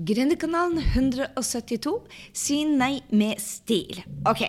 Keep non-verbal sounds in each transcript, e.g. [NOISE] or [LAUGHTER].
Gründerkanalen 172 sier nei med stil. Ok,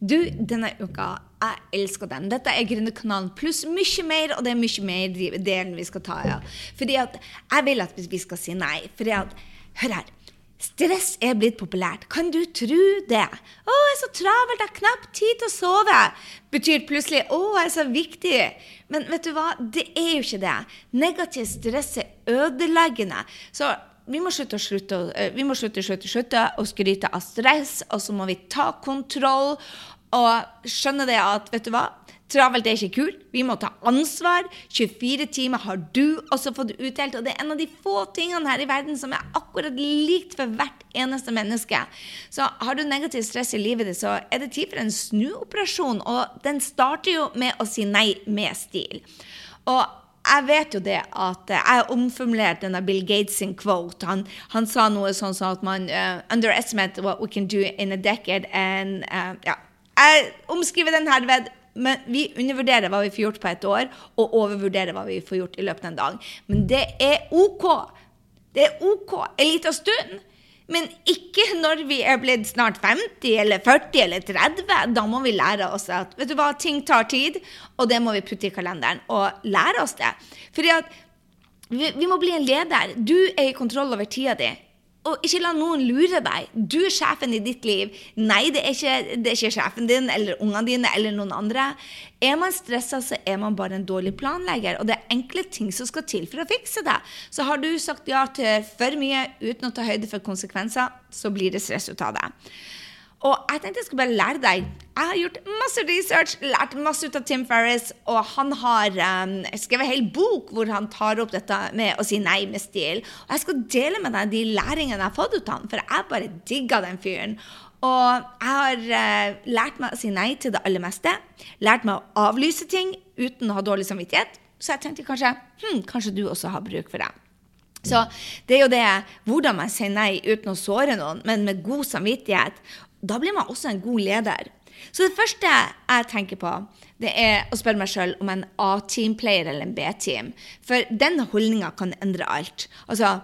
du, denne uka, jeg elsker den. Dette er Gründerkanalen pluss mye mer, og det er mye mer delen vi skal ta av. Ja. Fordi at jeg vil at vi skal si nei. Fordi at, hør her. Stress er blitt populært. Kan du tro det? 'Å, jeg er så travelt, jeg har knapt tid til å sove', betyr plutselig 'å, jeg er så viktig'. Men vet du hva? Det er jo ikke det. Negativt stress er ødeleggende. Så vi må slutte å slutte, eh, vi må slutte, slutte, slutte å skryte av stress, og så må vi ta kontroll og skjønne det at vet du hva? Travelt er ikke kult. Vi må ta ansvar. 24 timer har du også fått utdelt. Og det er en av de få tingene her i verden som er akkurat likt for hvert eneste menneske. Så har du negativt stress i livet ditt, så er det tid for en snuoperasjon. Og den starter jo med å si nei med stil. Og jeg vet jo det at Jeg har omformulert denne Bill Gates sin quote. Han, han sa noe sånn som at man uh, underestimate what we can do in a decade. And, uh, ja. Jeg omskriver den herved. Men vi undervurderer hva vi får gjort på et år, og overvurderer hva vi får gjort i løpet av en dag. Men det er OK. Det er OK en liten stund. Men ikke når vi er blitt snart 50 eller 40 eller 30. Da må vi lære oss at vet du hva, ting tar tid, og det må vi putte i kalenderen. Og lære oss det. Fordi at vi, vi må bli en leder. Du er i kontroll over tida di. Og ikke la noen lure deg. Du er sjefen i ditt liv. Nei, det er ikke, det er ikke sjefen din eller ungene dine eller noen andre. Er man stressa, så er man bare en dårlig planlegger. Og det er enkle ting som skal til for å fikse det. Så har du sagt ja til for mye uten å ta høyde for konsekvenser, så blir det stress ut av det. Og jeg tenkte jeg skulle bare lære deg. Jeg har gjort masse research, lært masse ut av Tim Ferris, og han har um, skrevet en hel bok hvor han tar opp dette med å si nei med stil. Og jeg skal dele med deg de læringene jeg har fått ut av han, for jeg bare digga den fyren. Og jeg har uh, lært meg å si nei til det aller meste. Lært meg å avlyse ting uten å ha dårlig samvittighet. Så jeg tenkte kanskje hm, kanskje du også har bruk for det. Så det er jo det hvordan man sier nei uten å såre noen, men med god samvittighet. Da blir man også en god leder. Så det første jeg tenker på, det er å spørre meg sjøl om en A-team-player eller en B-team. For den holdninga kan endre alt. Altså,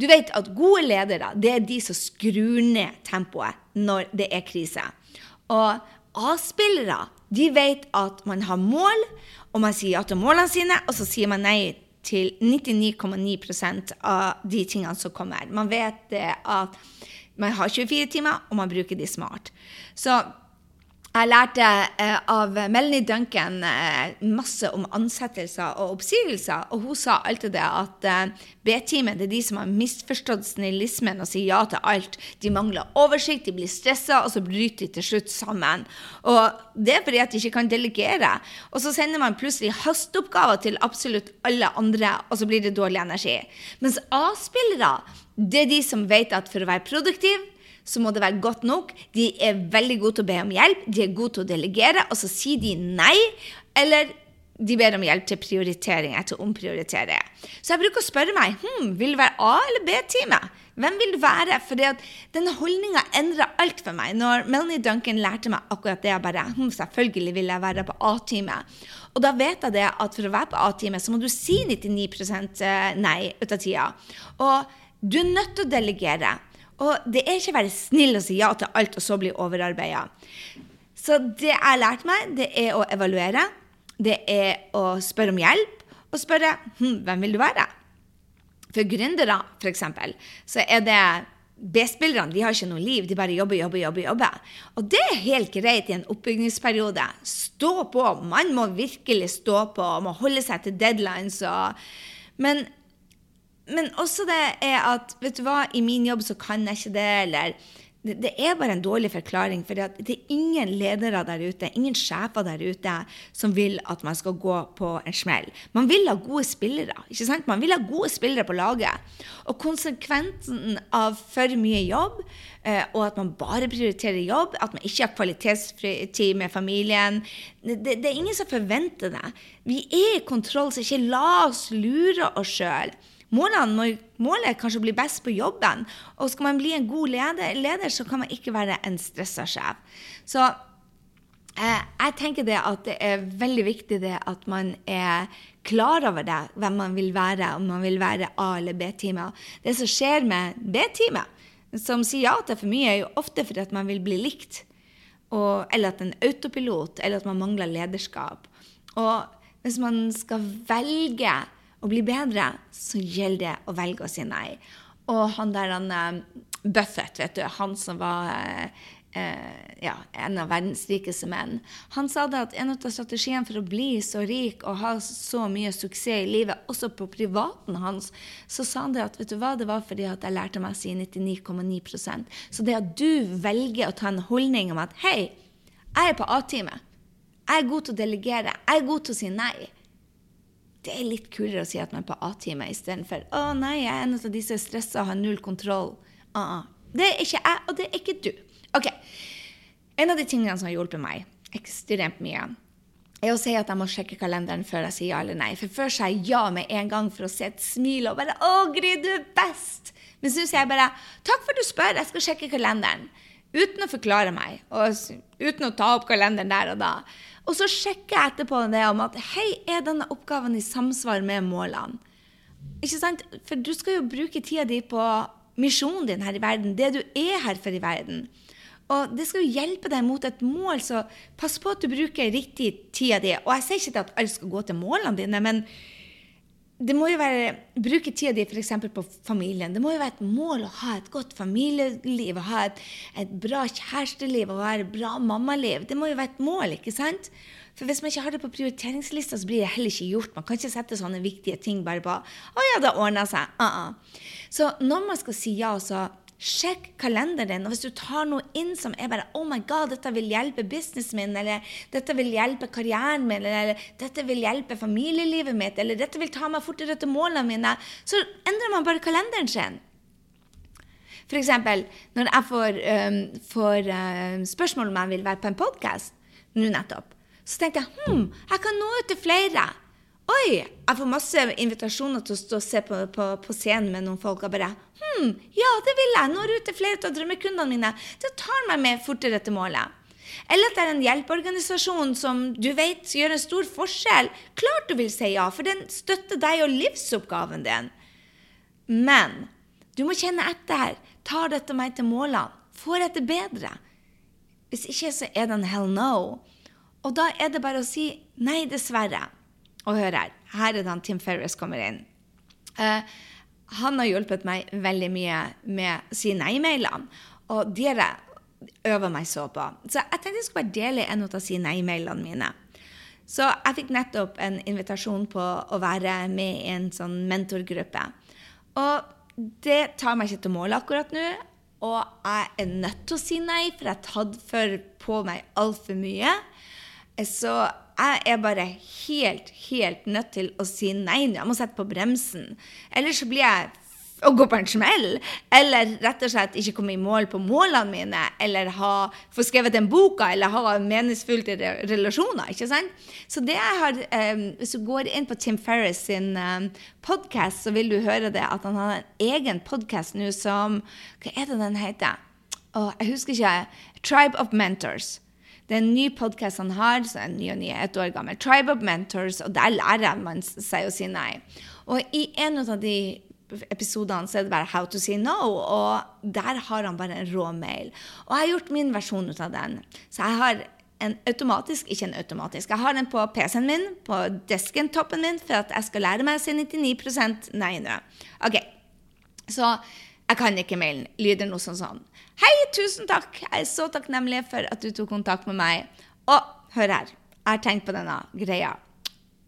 du vet at gode ledere det er de som skrur ned tempoet når det er krise. Og A-spillere de vet at man har mål, og man sier ja til målene sine, og så sier man nei til 99,9% av de tingene som kommer. Man vet at man har 24 timer, og man bruker de smart. Så jeg lærte eh, av Melanie Duncan eh, masse om ansettelser og oppsigelser, og hun sa alltid det at eh, B-teamet er de som har misforstått snillismen og sier ja til alt. De mangler oversikt, de blir stressa, og så bryter de til slutt sammen. Og det er fordi at de ikke kan delegere. Og så sender man plutselig hasteoppgaver til absolutt alle andre, og så blir det dårlig energi. Mens A-spillere, det er de som vet at for å være produktiv så må det være godt nok. De er veldig gode til å be om hjelp, de er gode til å delegere, og så sier de nei. Eller de ber om hjelp til prioritering til å omprioritere. Så jeg bruker å spørre meg hm, vil det være A- eller B-teamet. Hvem vil du være? For denne holdninga endra alt for meg. Når Melanie Duncan lærte meg akkurat det, jeg bare hm, selvfølgelig vil jeg være på A-teamet. Og da vet jeg det at for å være på A-teamet, så må du si 99 eh, nei ut av tida. Og du er nødt til å delegere. Og det er ikke å være snill og si ja til alt og så bli overarbeida. Så det jeg har lært meg, det er å evaluere. Det er å spørre om hjelp, og spørre hm, hvem vil du være? For gründere, f.eks., så er det B-spillerne de har ikke noe liv, de bare jobber, jobber, jobber. jobber. Og det er helt greit i en oppbyggingsperiode. Stå på. Man må virkelig stå på, må holde seg til deadlines. Og, men men også det er at vet du hva, i min jobb så kan jeg ikke det, eller det, det er bare en dårlig forklaring. For det er ingen ledere der ute, ingen sjefer der ute, som vil at man skal gå på en smell. Man vil ha gode spillere. ikke sant? Man vil ha gode spillere på laget. Og konsekvensen av for mye jobb, eh, og at man bare prioriterer jobb, at man ikke har kvalitetstid med familien det, det, det er ingen som forventer det. Vi er i kontroll, så ikke la oss lure oss sjøl. Målene målet er kanskje bli best på jobben. Og skal man bli en god leder, leder så kan man ikke være en stressa sjef. Så Eh, jeg tenker det at det er veldig viktig det at man er klar over det, hvem man vil være, om man vil være A- eller B-teamet. Det som skjer med B-teamet, som sier ja til for mye, er jo ofte fordi at man vil bli likt. Og, eller at en autopilot, eller at man mangler lederskap. Og hvis man skal velge å bli bedre, så gjelder det å velge å si nei. Og han der han, eh, Buffett, vet du, han som var eh, eh, ja, en av verdens rikeste menn. Han sa det at en av strategiene for å bli så rik og ha så mye suksess i livet, også på privaten hans, så sa han det at vet du hva, det var fordi at jeg lærte meg å si 99,9% Så det at du velger å ta en holdning om at hei, jeg er på A-time, jeg er god til å delegere, jeg er god til å si nei. Det er litt kulere å si at man er på A-time istedenfor å nei, jeg er en av de som er stressa og har null kontroll. Uh -uh. Det er ikke jeg, og det er ikke du. Ok, En av de tingene som har hjulpet meg ekstremt mye, er å si at jeg må sjekke kalenderen før jeg sier ja eller nei. For før sa jeg ja med en gang for å se et smil og bare 'Å, Gry, du er best!' Men så sier jeg bare 'Takk for at du spør, jeg skal sjekke kalenderen'. Uten å forklare meg, og uten å ta opp kalenderen der og da. Og så sjekker jeg etterpå det om at 'Hei, er denne oppgaven i samsvar med målene?' Ikke sant? For du skal jo bruke tida di på misjonen din her i verden, det du er her for i verden. Og det skal jo hjelpe deg mot et mål, så pass på at du bruker riktig tida di. Og jeg sier ikke at alle skal gå til målene dine, men det må jo være bruke tida di f.eks. på familien. Det må jo være et mål å ha et godt familieliv, å ha et, et bra kjæresteliv, å være et bra mammaliv. Det må jo være et mål, ikke sant? For hvis man ikke har det på prioriteringslista, så blir det heller ikke gjort. Man kan ikke sette sånne viktige ting bare på 'Å ja, det ordna seg'. Uh -uh. Så når man skal si ja, så Sjekk kalenderen. Og hvis du tar noe inn som er bare Oh my God, dette vil hjelpe businessen min, eller dette vil hjelpe karrieren min, eller dette vil hjelpe familielivet mitt, eller dette vil ta meg fortere til målene mine, så endrer man bare kalenderen sin. For eksempel, når jeg får, um, får um, spørsmål om jeg vil være på en podkast nå nettopp, så tenker jeg hm, jeg kan nå ut til flere. Oi! Jeg får masse invitasjoner til å stå og se på, på, på scenen med noen folk. og bare Hm, ja, det vil jeg. Når ute flere av drømmekundene mine. Det tar meg med fortere til målet. Eller at det er en hjelpeorganisasjon som du vet gjør en stor forskjell. Klart du vil si ja, for den støtter deg og livsoppgaven din. Men du må kjenne etter. Tar dette meg til målene? Får jeg det bedre? Hvis ikke, så er det en hell no. Og da er det bare å si nei, dessverre. Og hør her. Her er det Tim Ferris kommer inn. Uh, han har hjulpet meg veldig mye med å si nei-mailene. Og dere øver meg så på. Så jeg tenkte jeg skulle bare dele en av si nei-mailene mine. Så jeg fikk nettopp en invitasjon på å være med i en sånn mentorgruppe. Og det tar meg ikke til mål akkurat nå. Og jeg er nødt til å si nei, for jeg har tatt for på meg altfor mye. Så jeg er bare helt, helt nødt til å si nei nå. Jeg må sette på bremsen. Ellers så blir jeg å gå på en smell. Eller rett og slett ikke komme i mål på målene mine. Eller ha, få skrevet den boka, eller ha meningsfylte relasjoner. ikke sant? Så det jeg har, um, Hvis du går inn på Tim Ferris sin um, podkast, så vil du høre det at han har en egen podkast nå som Hva er det den heter? Oh, jeg husker ikke. Tribe of Mentors. Det er en ny podkast han har, så er ny og ny, et år gammel. Tribe of Mentors, og der lærer man seg å si nei. Og i en av de episodene så er det bare 'How to say no', og der har han bare en rå mail. Og jeg har gjort min versjon ut av den. Så jeg har en automatisk, ikke en automatisk, jeg har den på PC-en min, på desken-toppen min, for at jeg skal lære meg å si 99% nei nå. Ok, så jeg kan ikke mailen. Lyder noe sånn sånn. Hei, tusen takk! Jeg er så takknemlig for at du tok kontakt med meg. Og hør her, jeg har tenkt på denne greia.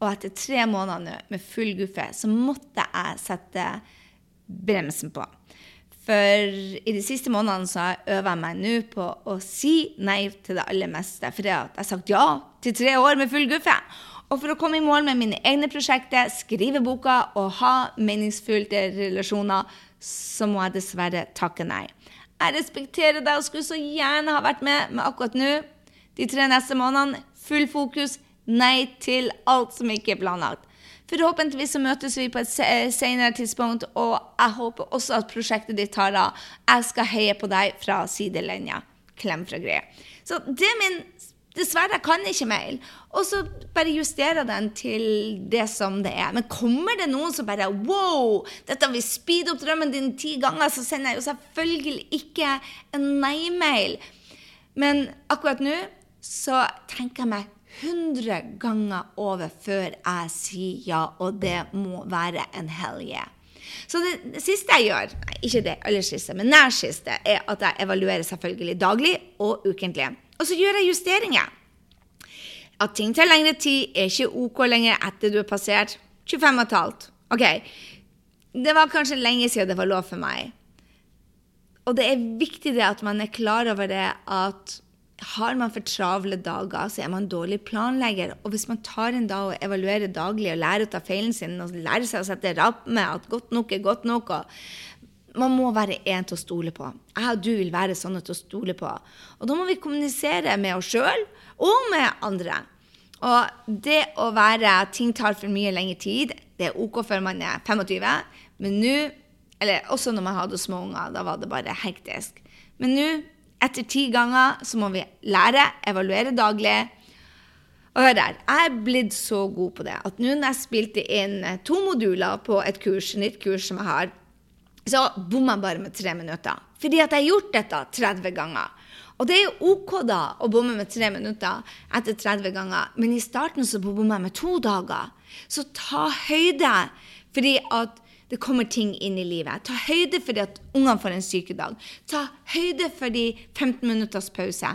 Og etter tre måneder nå med full guffe, så måtte jeg sette bremsen på. For i de siste månedene så har jeg øvd meg nå på å si nei til det aller meste. For jeg har sagt ja til tre år med full guffe. Og for å komme i mål med mine egne prosjekter, skrive boka og ha meningsfylte relasjoner, så må jeg dessverre takke nei. Jeg respekterer deg og skulle så gjerne ha vært med, men akkurat nå, de tre neste månedene, full fokus, nei til alt som ikke er planlagt. Forhåpentligvis så møtes vi på et senere tidspunkt, og jeg håper også at prosjektet ditt tar av. Jeg skal heie på deg fra sidelinja. Klem fra Greie. Så det er min Dessverre, jeg kan ikke mail. Og så bare justerer den til det som det er. Men kommer det noen som bare Wow, dette vil speede opp drømmen din ti ganger, så sender jeg jo selvfølgelig ikke en nei-mail. Men akkurat nå så tenker jeg meg 100 ganger over før jeg sier ja, og det må være en helge. Så det, det, siste jeg gjør, ikke det aller siste, men nær siste, er at jeg evaluerer selvfølgelig daglig og ukentlig. Og så gjør jeg justeringer. At ting tar lengre tid, er ikke OK lenger etter du har passert 25 15. OK, det var kanskje lenge siden det var lov for meg. Og det er viktig det at man er klar over det at har man for travle dager, så er man dårlig planlegger. Og hvis man tar en dag og evaluerer daglig og lærer å ta feilen sin og lærer seg å sette ramme, at godt nok er godt nok og Man må være en til å stole på. Jeg og du vil være sånne til å stole på. Og da må vi kommunisere med oss sjøl og med andre. Og det å være at ting tar for mye lengre tid, det er OK før man er 25, men nå Eller også når man hadde små unger, da var det bare hektisk. Men nå etter ti ganger så må vi lære, evaluere daglig. Og hør der, jeg er blitt så god på det at nå når jeg spilte inn to moduler på et kurs, nytt kurs som jeg har, så bommer jeg bare med tre minutter. Fordi at jeg har gjort dette 30 ganger. Og det er jo OK da å bomme med tre minutter etter 30 ganger, men i starten så bommer jeg med to dager. Så ta høyde. Fordi at det kommer ting inn i livet. Ta høyde for at ungene får en sykedag. Ta høyde for de 15 minutters pause.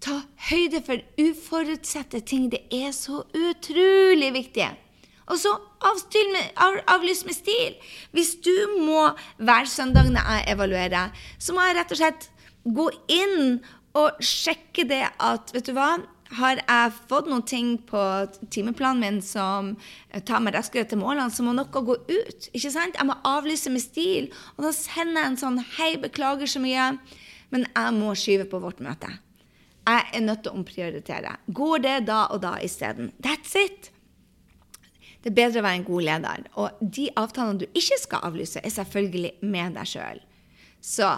Ta høyde for uforutsette ting. Det er så utrolig viktig. Og så med, av, avlys med stil. Hvis du må hver søndag når jeg evaluerer, så må jeg rett og slett gå inn og sjekke det at Vet du hva? har jeg fått noen ting på timeplanen min som tar meg raskere til målene, så må noe gå ut. ikke sant? Jeg må avlyse med stil. Og da sender jeg en sånn Hei, beklager så mye, men jeg må skyve på vårt møte. Jeg er nødt til å omprioritere. Går det da og da isteden? That's it. Det er bedre å være en god leder. Og de avtalene du ikke skal avlyse, er selvfølgelig med deg sjøl. Så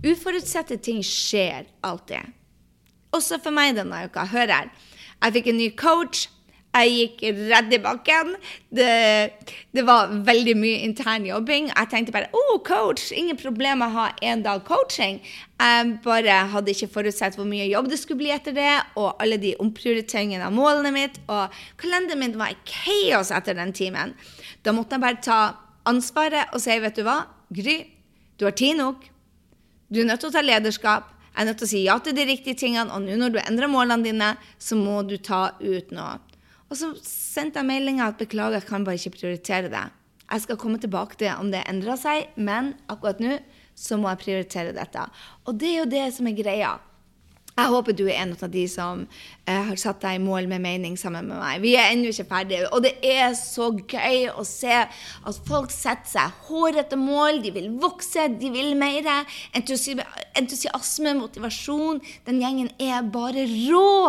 uforutsette ting skjer alltid. Også for meg denne uka. Hør her. Jeg fikk en ny coach. Jeg gikk rett i bakken. Det, det, var veldig mye intern jobbing. Jeg tenkte bare å, oh, coach, ingen problem å ha en dag coaching. Jeg bare hadde ikke forutsett hvor mye jobb det skulle bli etter det, og alle de omprioriteringene av målene mitt. Og kalenderen min var i kaos etter den timen. Da måtte jeg bare ta ansvaret og si, vet du hva, Gry, du har tid nok. Du er nødt til å ta lederskap. Jeg er nødt til å si ja til de riktige tingene, og nå når du endrer målene dine, så må du ta ut noe. Og så sendte jeg meldinga at beklager, jeg kan bare ikke prioritere det. Jeg skal komme tilbake til om det endrer seg, men akkurat nå så må jeg prioritere dette. Og det er jo det som er greia. Jeg håper du er en av de som eh, har satt deg i mål med mening sammen med meg. Vi er ennå ikke ferdige. Og det er så gøy å se at folk setter seg hårete mål. De vil vokse, de vil mer. Entusiasme, motivasjon. Den gjengen er bare rå.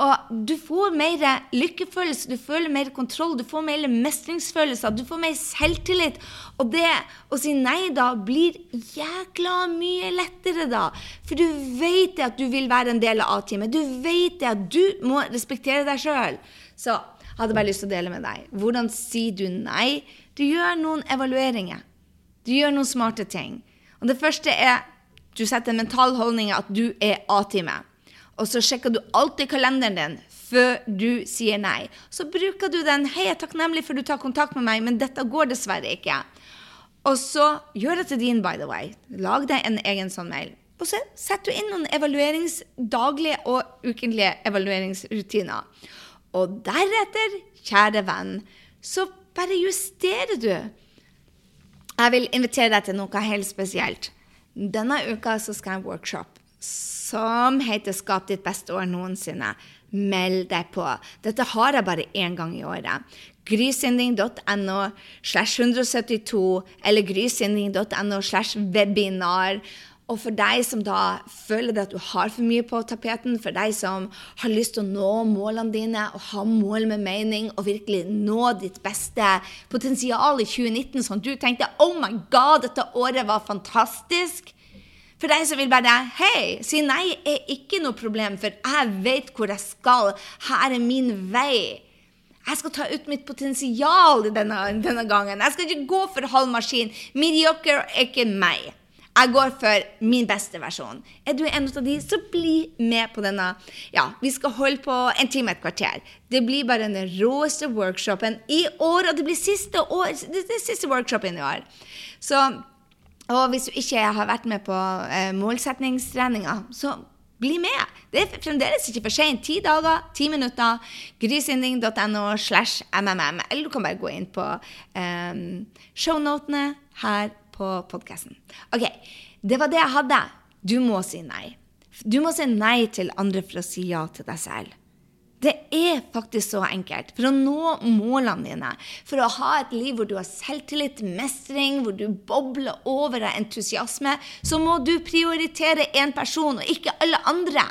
Og du får mer lykkefølelse, du føler mer kontroll, du får mer mestringsfølelser, du får mer selvtillit. Og det å si nei da blir jækla mye lettere da. For du vet at du vil være en del av A-teamet. Du vet at du må respektere deg sjøl. Så hadde bare lyst til å dele med deg. Hvordan sier du nei? Du gjør noen evalueringer. Du gjør noen smarte ting. Og det første er du setter en mental holdning at du er A-teamet og så sjekker du alltid kalenderen din før du sier nei. Så bruker du den 'Hei, jeg er takknemlig for du tar kontakt med meg, men dette går dessverre ikke'. Og så gjør det til din, by the way. Lag deg en egen sånn mail. Og så setter du inn noen evaluerings, daglige og ukentlige evalueringsrutiner. Og deretter, kjære venn, så bare justerer du. Jeg vil invitere deg til noe helt spesielt. Denne uka så skal jeg ha workshop som heter 'Skap ditt beste år noensinne'. Meld deg på. Dette har jeg bare én gang i året. Grysynding.no slash 172 eller grysynding.no slash webinar. Og for deg som da føler at du har for mye på tapeten, for deg som har lyst til å nå målene dine og ha mål med mening og virkelig nå ditt beste potensial i 2019, sånn at du tenkte 'Oh my God, dette året var fantastisk', For deg som vil bare Hei, si nei er ikke noe problem, for jeg vet hvor jeg skal. Her er min vei. Jeg skal ta ut mitt potensial denne, denne gangen. Jeg skal ikke gå for halv maskin. Mediocre er ikke meg. Jeg går for min beste versjon. Er du en av de, så bli med på denne. Ja, vi skal holde på en time et kvarter. Det blir bare den råeste workshopen i år, og det blir siste, år, det det siste workshopen i år. Så og hvis du ikke har vært med på eh, målsettingstreninga, så bli med. Det er fremdeles ikke for sent. Ti dager, ti minutter. Grysynding.no slash mmm. Eller du kan bare gå inn på eh, shownotene her på podkasten. OK, det var det jeg hadde. Du må si nei. Du må si nei til andre for å si ja til deg selv. Det er faktisk så enkelt. For å nå målene dine, for å ha et liv hvor du har selvtillit, mestring, hvor du bobler over av entusiasme, så må du prioritere én person og ikke alle andre.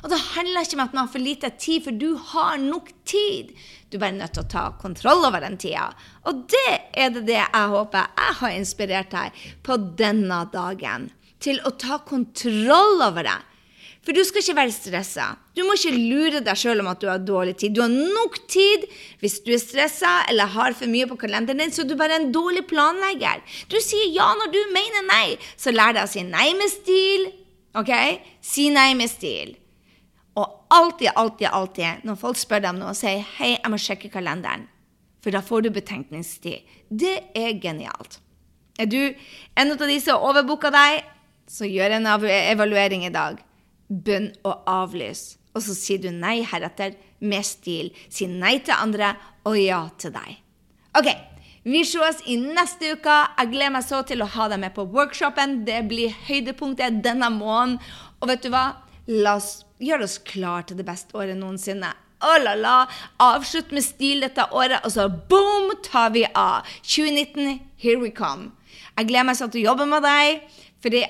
Og det handler ikke om at man har for lite tid, for du har nok tid. Du er bare nødt til å ta kontroll over den tida. Og det er det, jeg håper jeg har inspirert deg på denne dagen. Til å ta kontroll over det. For du skal ikke være stressa. Du må ikke lure deg sjøl om at du har dårlig tid. Du har nok tid hvis du er stressa eller har for mye på kalenderen din, så du bare er en dårlig planlegger. Du sier ja når du mener nei, så lær deg å si nei med stil. Ok? Si nei med stil. Og alltid, alltid, alltid når folk spør deg om noe, si hei, jeg må sjekke kalenderen. For da får du betenkningstid. Det er genialt. Er du en av de som overbooka deg, så gjør en evaluering i dag bønn og avlys. Og så sier du nei heretter med stil. Si nei til andre og ja til deg. OK. Vi ses i neste uke. Jeg gleder meg så til å ha deg med på workshopen. Det blir høydepunktet denne måneden. Og vet du hva? La oss gjøre oss klar til det beste året noensinne. Oh la la! Avslutt med stil dette året, og så boom, tar vi av. 2019, here we come. Jeg gleder meg sånn til å jobbe med deg,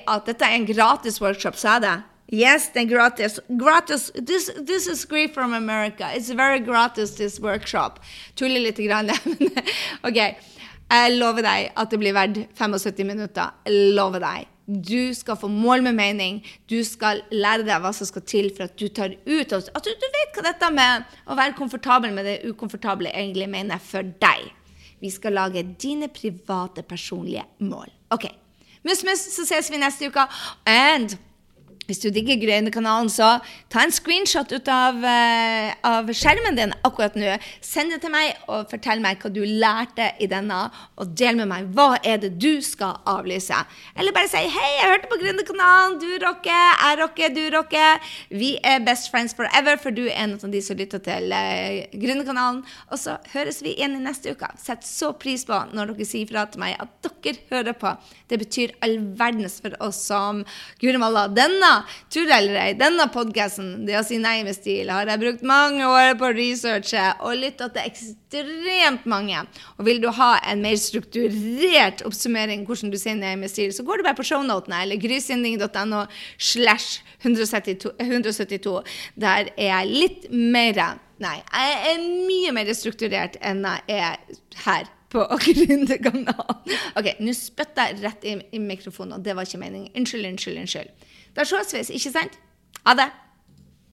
at dette er en gratis workshop, sa jeg det? Yes, den gratis. Gratis. This, this is great from America. It's very gratis, this workshop. Tuller litt, grann, [LAUGHS] OK. Jeg lover deg at det blir verdt 75 minutter. Jeg lover deg. Du skal få mål med mening. Du skal lære deg hva som skal til for at du tar ut At du, du vet hva dette med å være komfortabel med det ukomfortable egentlig mener for deg. Vi skal lage dine private, personlige mål. OK. Mus, mus, så ses vi neste uke. And hvis du digger Grønnekanalen, så ta en screenshot ut av, uh, av, skjermen din akkurat nå. Send det til meg og fortell meg hva du lærte i denne, og del med meg hva er det du skal avlyse. Eller bare si 'Hei, jeg hørte på Grønnekanalen. Du rocker. Jeg rocker. Du rocker'. Vi er best friends forever, for du er en av de som lytter til uh, Grønnekanalen. Og så høres vi igjen i neste uke. Sett så pris på når dere sier fra til meg at dere hører på. Det betyr all verdens for oss som Guri malla. Denne Tror det eller ei, denne podkasten, det å si nei med stil, har jeg brukt mange år på å researche og lytta til ekstremt mange. Og vil du ha en mer strukturert oppsummering hvordan du sier nei med stil, så går du bare på shownotene eller grysynding.no slash 172. Der er jeg litt mer Nei, jeg er mye mer strukturert enn jeg er her på Gründerkanalen. OK, nå spytter jeg rett i, i mikrofonen, og det var ikke meningen. Unnskyld, unnskyld, unnskyld. Da ses vi, ikke sant? Ha det.